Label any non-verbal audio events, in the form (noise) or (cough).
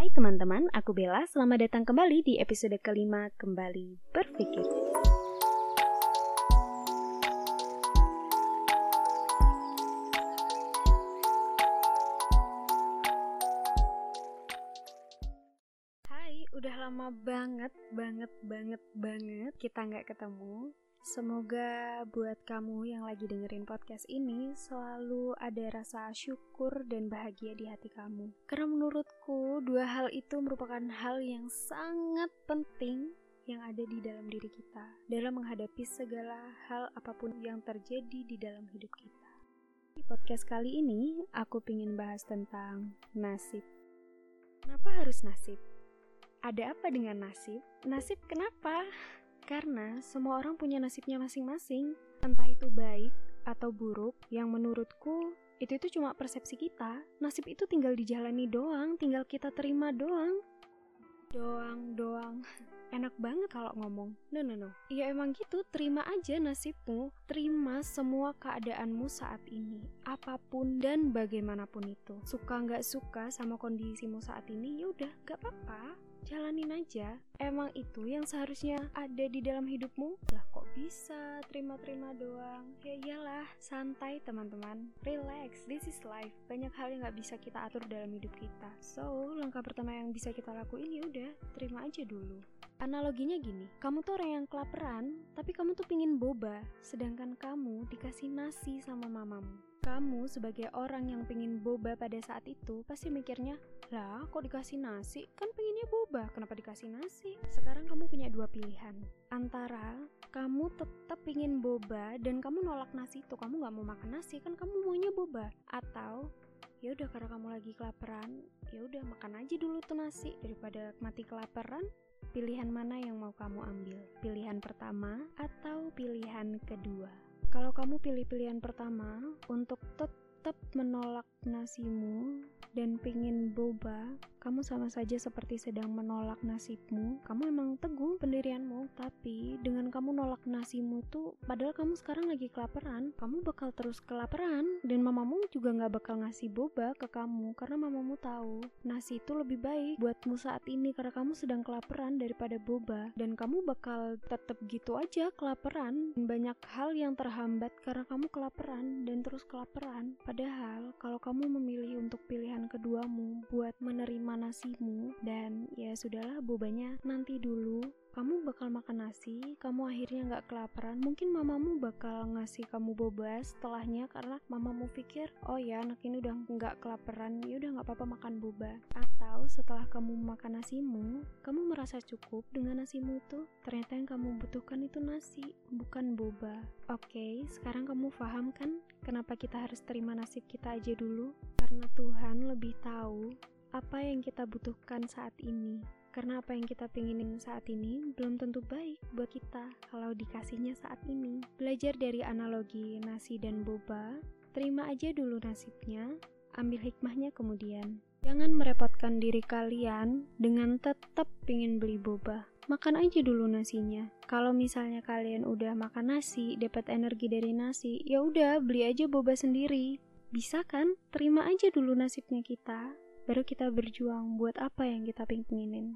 Hai teman-teman, aku Bella. Selamat datang kembali di episode kelima Kembali Berpikir. Hai, udah lama banget, banget, banget, banget kita nggak ketemu. Semoga buat kamu yang lagi dengerin podcast ini selalu ada rasa syukur dan bahagia di hati kamu. Karena menurutku dua hal itu merupakan hal yang sangat penting yang ada di dalam diri kita dalam menghadapi segala hal apa pun yang terjadi di dalam hidup kita. Di podcast kali ini aku ingin bahas tentang nasib. Kenapa harus nasib? Ada apa dengan nasib? Nasib kenapa? Karena semua orang punya nasibnya masing-masing, entah itu baik atau buruk, yang menurutku itu itu cuma persepsi kita. Nasib itu tinggal dijalani doang, tinggal kita terima doang. Doang, doang. (laughs) Enak banget kalau ngomong. No, no, no. Ya emang gitu, terima aja nasibmu. Terima semua keadaanmu saat ini. Apa pun dan bagaimanapun itu. Suka nggak suka sama kondisimu saat ini, ya udah, gak apa-apa jalanin aja. Emang itu yang seharusnya ada di dalam hidupmu? Lah kok bisa? Terima-terima doang. Ya iyalah santai teman-teman. Relax. This is life. Banyak hal yang nggak bisa kita atur dalam hidup kita. So langkah pertama yang bisa kita lakuin ya udah terima aja dulu. Analoginya gini, kamu tuh orang yang kelaparan, tapi kamu tuh pingin boba, sedangkan kamu dikasih nasi sama mamamu. Kamu sebagai orang yang pingin boba pada saat itu pasti mikirnya, lah kok dikasih nasi? Kan pengennya boba, kenapa dikasih nasi? Sekarang kamu punya dua pilihan, antara kamu tetap pingin boba dan kamu nolak nasi itu, kamu nggak mau makan nasi, kan kamu maunya boba. Atau ya udah karena kamu lagi kelaparan, ya udah makan aja dulu tuh nasi daripada mati kelaparan Pilihan mana yang mau kamu ambil? Pilihan pertama atau pilihan kedua? Kalau kamu pilih pilihan pertama untuk tetap menolak nasimu dan pingin boba, kamu sama saja seperti sedang menolak nasibmu. Kamu emang teguh pendirianmu, tapi dengan kamu nolak nasimu tuh, padahal kamu sekarang lagi kelaparan, kamu bakal terus kelaparan dan mamamu juga nggak bakal ngasih boba ke kamu karena mamamu tahu nasi itu lebih baik buatmu saat ini karena kamu sedang kelaparan daripada boba dan kamu bakal tetap gitu aja kelaparan banyak hal yang terhambat karena kamu kelaparan dan terus kelaparan. Padahal kalau kamu memilih untuk pilihan keduamu buat menerima nasimu dan ya sudahlah bobanya nanti dulu kamu bakal makan nasi, kamu akhirnya nggak kelaparan. Mungkin mamamu bakal ngasih kamu boba setelahnya karena mamamu pikir, oh ya anak ini udah nggak kelaparan, ya udah nggak apa-apa makan boba. Atau setelah kamu makan nasimu, kamu merasa cukup dengan nasimu itu. Ternyata yang kamu butuhkan itu nasi, bukan boba. Oke, sekarang kamu paham kan kenapa kita harus terima nasib kita aja dulu? Karena Tuhan lebih tahu apa yang kita butuhkan saat ini. Karena apa yang kita pinginin saat ini belum tentu baik buat kita kalau dikasihnya saat ini. Belajar dari analogi nasi dan boba, terima aja dulu nasibnya, ambil hikmahnya kemudian. Jangan merepotkan diri kalian dengan tetap pingin beli boba. Makan aja dulu nasinya. Kalau misalnya kalian udah makan nasi, dapat energi dari nasi, ya udah beli aja boba sendiri. Bisa kan? Terima aja dulu nasibnya kita baru kita berjuang buat apa yang kita pinginin.